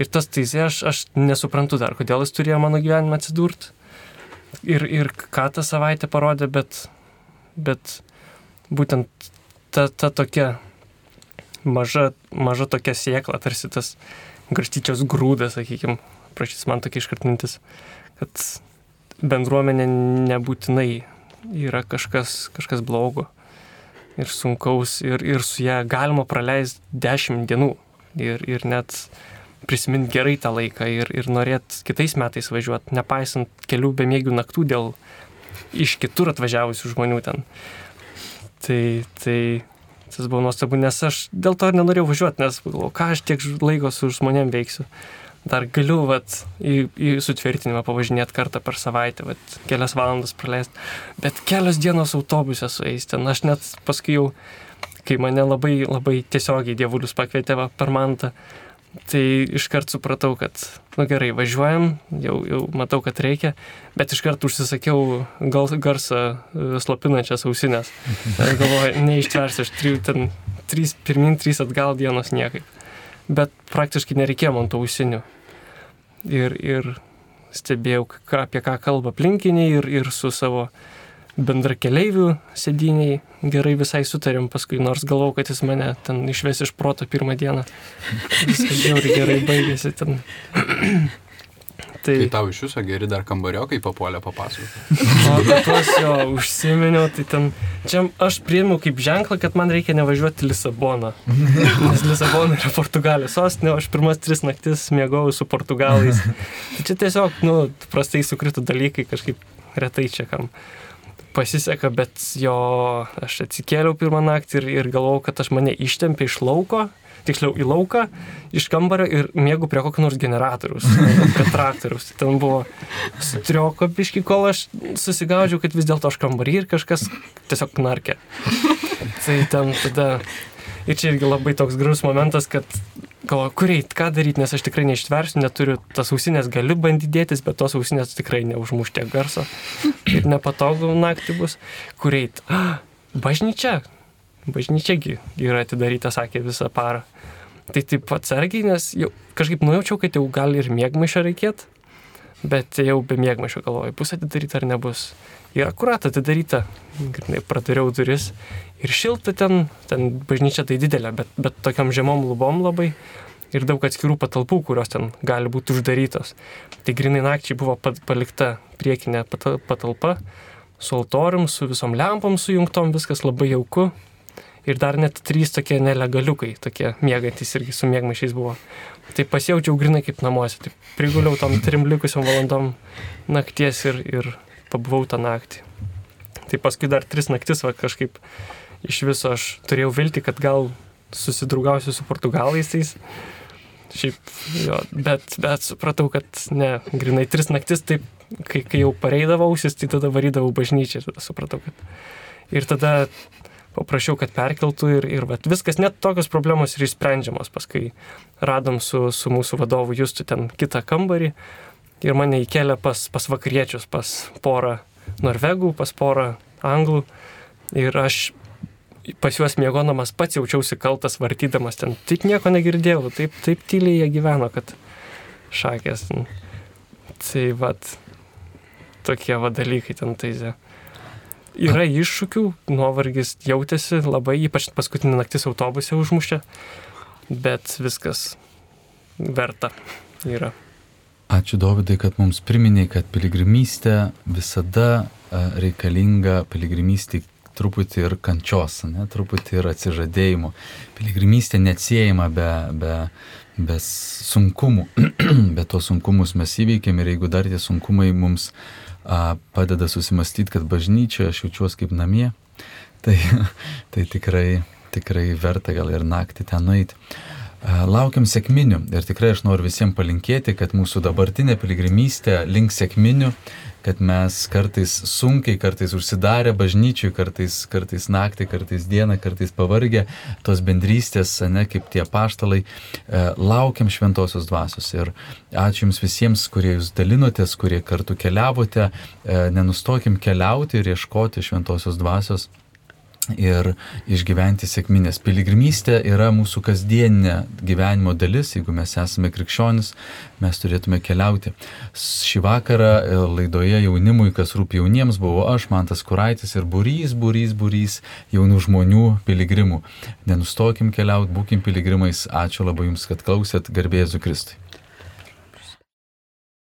Ir tas taizė, aš, aš nesuprantu dar, kodėl jis turėjo mano gyvenimą atsidurti. Ir, ir ką tą savaitę parodė, bet, bet būtent ta, ta tokia maža, maža tokia siekla, tarsi tas garstyčios grūdą, sakykime, prašys man tokia iškart mintis, kad bendruomenė nebūtinai yra kažkas, kažkas blogo ir sunkaus ir, ir su ją galima praleisti dešimt dienų ir, ir net prisiminti gerai tą laiką ir, ir norėt kitais metais važiuoti, nepaisant kelių bemėgių naktų dėl iš kitur atvažiavusių žmonių ten. Tai, tai tas buvo nuostabu, nes aš dėl to ir nenorėjau važiuoti, nes galvoju, ką aš tiek laiko su žmonėm veiksiu. Dar galiu vat, į, į sutvirtinimą pavažinėti kartą per savaitę, vat, kelias valandas praleisti, bet kelios dienos autobusė su eis ten. Aš net paskui jau, kai mane labai, labai tiesiogiai dievulius pakvietė va, per mantą, Tai iškart supratau, kad, na nu gerai, važiuojam, jau, jau matau, kad reikia, bet iškart užsisakiau gal, garsą e, slopinančias ausinės. [laughs] Galvoju, neištversiu, aš trijų ten, trys pirmin, trys atgal dienos niekaip. Bet praktiškai nereikėjo man tų ausinių. Ir, ir stebėjau, ką, apie ką kalba aplinkiniai ir, ir su savo bendra keleivių sėdiniai gerai visai sutarėm paskui, nors galvau, kad jis mane ten išves iš proto pirmą dieną. Viskas žiauriai gerai baigėsi ten. Tai, tai tau iš viso geri dar kambariokai papuolė papasakoti. Apie [laughs] tuos jo užsiminiau, tai ten, čia aš priėmiau kaip ženklą, kad man reikia nevažiuoti į Lisaboną. Nes Lisabona yra Portugalijos sostinė, o aš pirmas tris naktis mėgau su portugalais. Tai čia tiesiog, nu, prastai sukrito dalykai, kažkaip retai čia kam pasiseka, bet jo, aš atsikėliau pirmą naktį ir, ir galvojau, kad aš mane ištempė iš lauko, tiksliau į lauką, iš kambario ir mėgau prie kokio nors generatoriaus, [laughs] kad traktoriaus. Ten buvo strioko piški, kol aš susigaudžiau, kad vis dėlto aš kambarį ir kažkas tiesiog narkė. Tai ten tada Ir čia irgi labai toks gražus momentas, kad galvoju, kur eit, ką daryti, nes aš tikrai neištversiu, neturiu tas ausinės, galiu bandyti dėtis, bet tos ausinės tikrai neužmuš tiek garso ir nepatogu naktį bus. Kur eit? [gasps] Bažnyčia. Bažnyčiagi yra atidaryta, sakė, visą parą. Tai taip atsargiai, nes jau kažkaip nujaučiau, kad jau gali ir mėgmaišio reikėti, bet jau be mėgmaišio galvoju, bus atidaryta ar nebus. Ir akurat atidaryta, pradariau duris ir šilta ten, ten bažnyčia tai didelė, bet, bet tokiam žemom lubom labai ir daug atskirų patalpų, kurios ten gali būti uždarytos. Tai grinai nakčiai buvo palikta priekinė patalpa su altorium, su visom lempom sujungtom, viskas labai jauku. Ir dar net trys tokie nelegaliukai, tokie mėgantis irgi su mėgmaišiais buvo. Tai pasijaučiau grinai kaip namuose. Tai priguliau tom trim likusiam valandom nakties ir, ir pabuvau tą naktį. Tai paskui dar tris naktis va kažkaip iš viso aš turėjau vilti, kad gal susidraugausiu su portugalais tais Šiaip, jo, bet, bet supratau, kad ne, grinai tris naktis, taip, kai, kai jau pareidavau ausis, tai tada varydavau bažnyčią tada supratau, kad... Ir tada paprašiau, kad perkeltų ir, ir vat, viskas, net tokios problemos yra išsprendžiamos. Paskui radom su, su mūsų vadovu Justu ten kitą kambarį ir mane įkelė pas, pas vakariečius, pas porą norvegų, pas porą anglų. Ir aš pas juos mėgodamas pats jaučiausi kaltas vartydamas ten. Taip nieko negirdėjau, taip, taip tyliai jie gyveno, kad šakės. Tai vad, tokie va dalykai ten taizė. Yra iššūkių, nuovargis jautėsi labai, ypač paskutinį naktis autobuse užmušė, bet viskas verta yra. Ačiū Dovydai, kad mums priminėjai, kad piligrimystė visada reikalinga piligrimystė truputį ir kančios, ne, truputį ir atsižadėjimo. Piligrimystė neatsiejama be, be, be sunkumų, [clears throat] bet tos sunkumus mes įveikėm ir jeigu dar tie sunkumai mums a, padeda susimastyti, kad bažnyčioje aš jaučiuosi kaip namie, tai, [laughs] tai tikrai, tikrai verta gal ir naktį ten nueiti. Laukiam sėkminių ir tikrai aš noriu visiems palinkėti, kad mūsų dabartinė piligrimystė link sėkminių, kad mes kartais sunkiai, kartais užsidarę bažnyčiui, kartais, kartais naktį, kartais dieną, kartais pavargę, tos bendrystės, ne kaip tie paštalai, laukiam šventosios dvasios. Ir ačiū Jums visiems, kurie Jūs dalinotės, kurie kartu keliavote, nenustokim keliauti ir ieškoti šventosios dvasios ir išgyventi sėkminės. Piligrimystė yra mūsų kasdieninė gyvenimo dalis, jeigu mes esame krikščionis, mes turėtume keliauti. Šį vakarą laidoje jaunimui, kas rūpi jauniems, buvo aš, Mantas Kuraitis ir burys, burys, burys jaunų žmonių piligrimų. Nenustokim keliauti, būkim piligrimais. Ačiū labai Jums, kad klausėt, garbėsiu Kristui.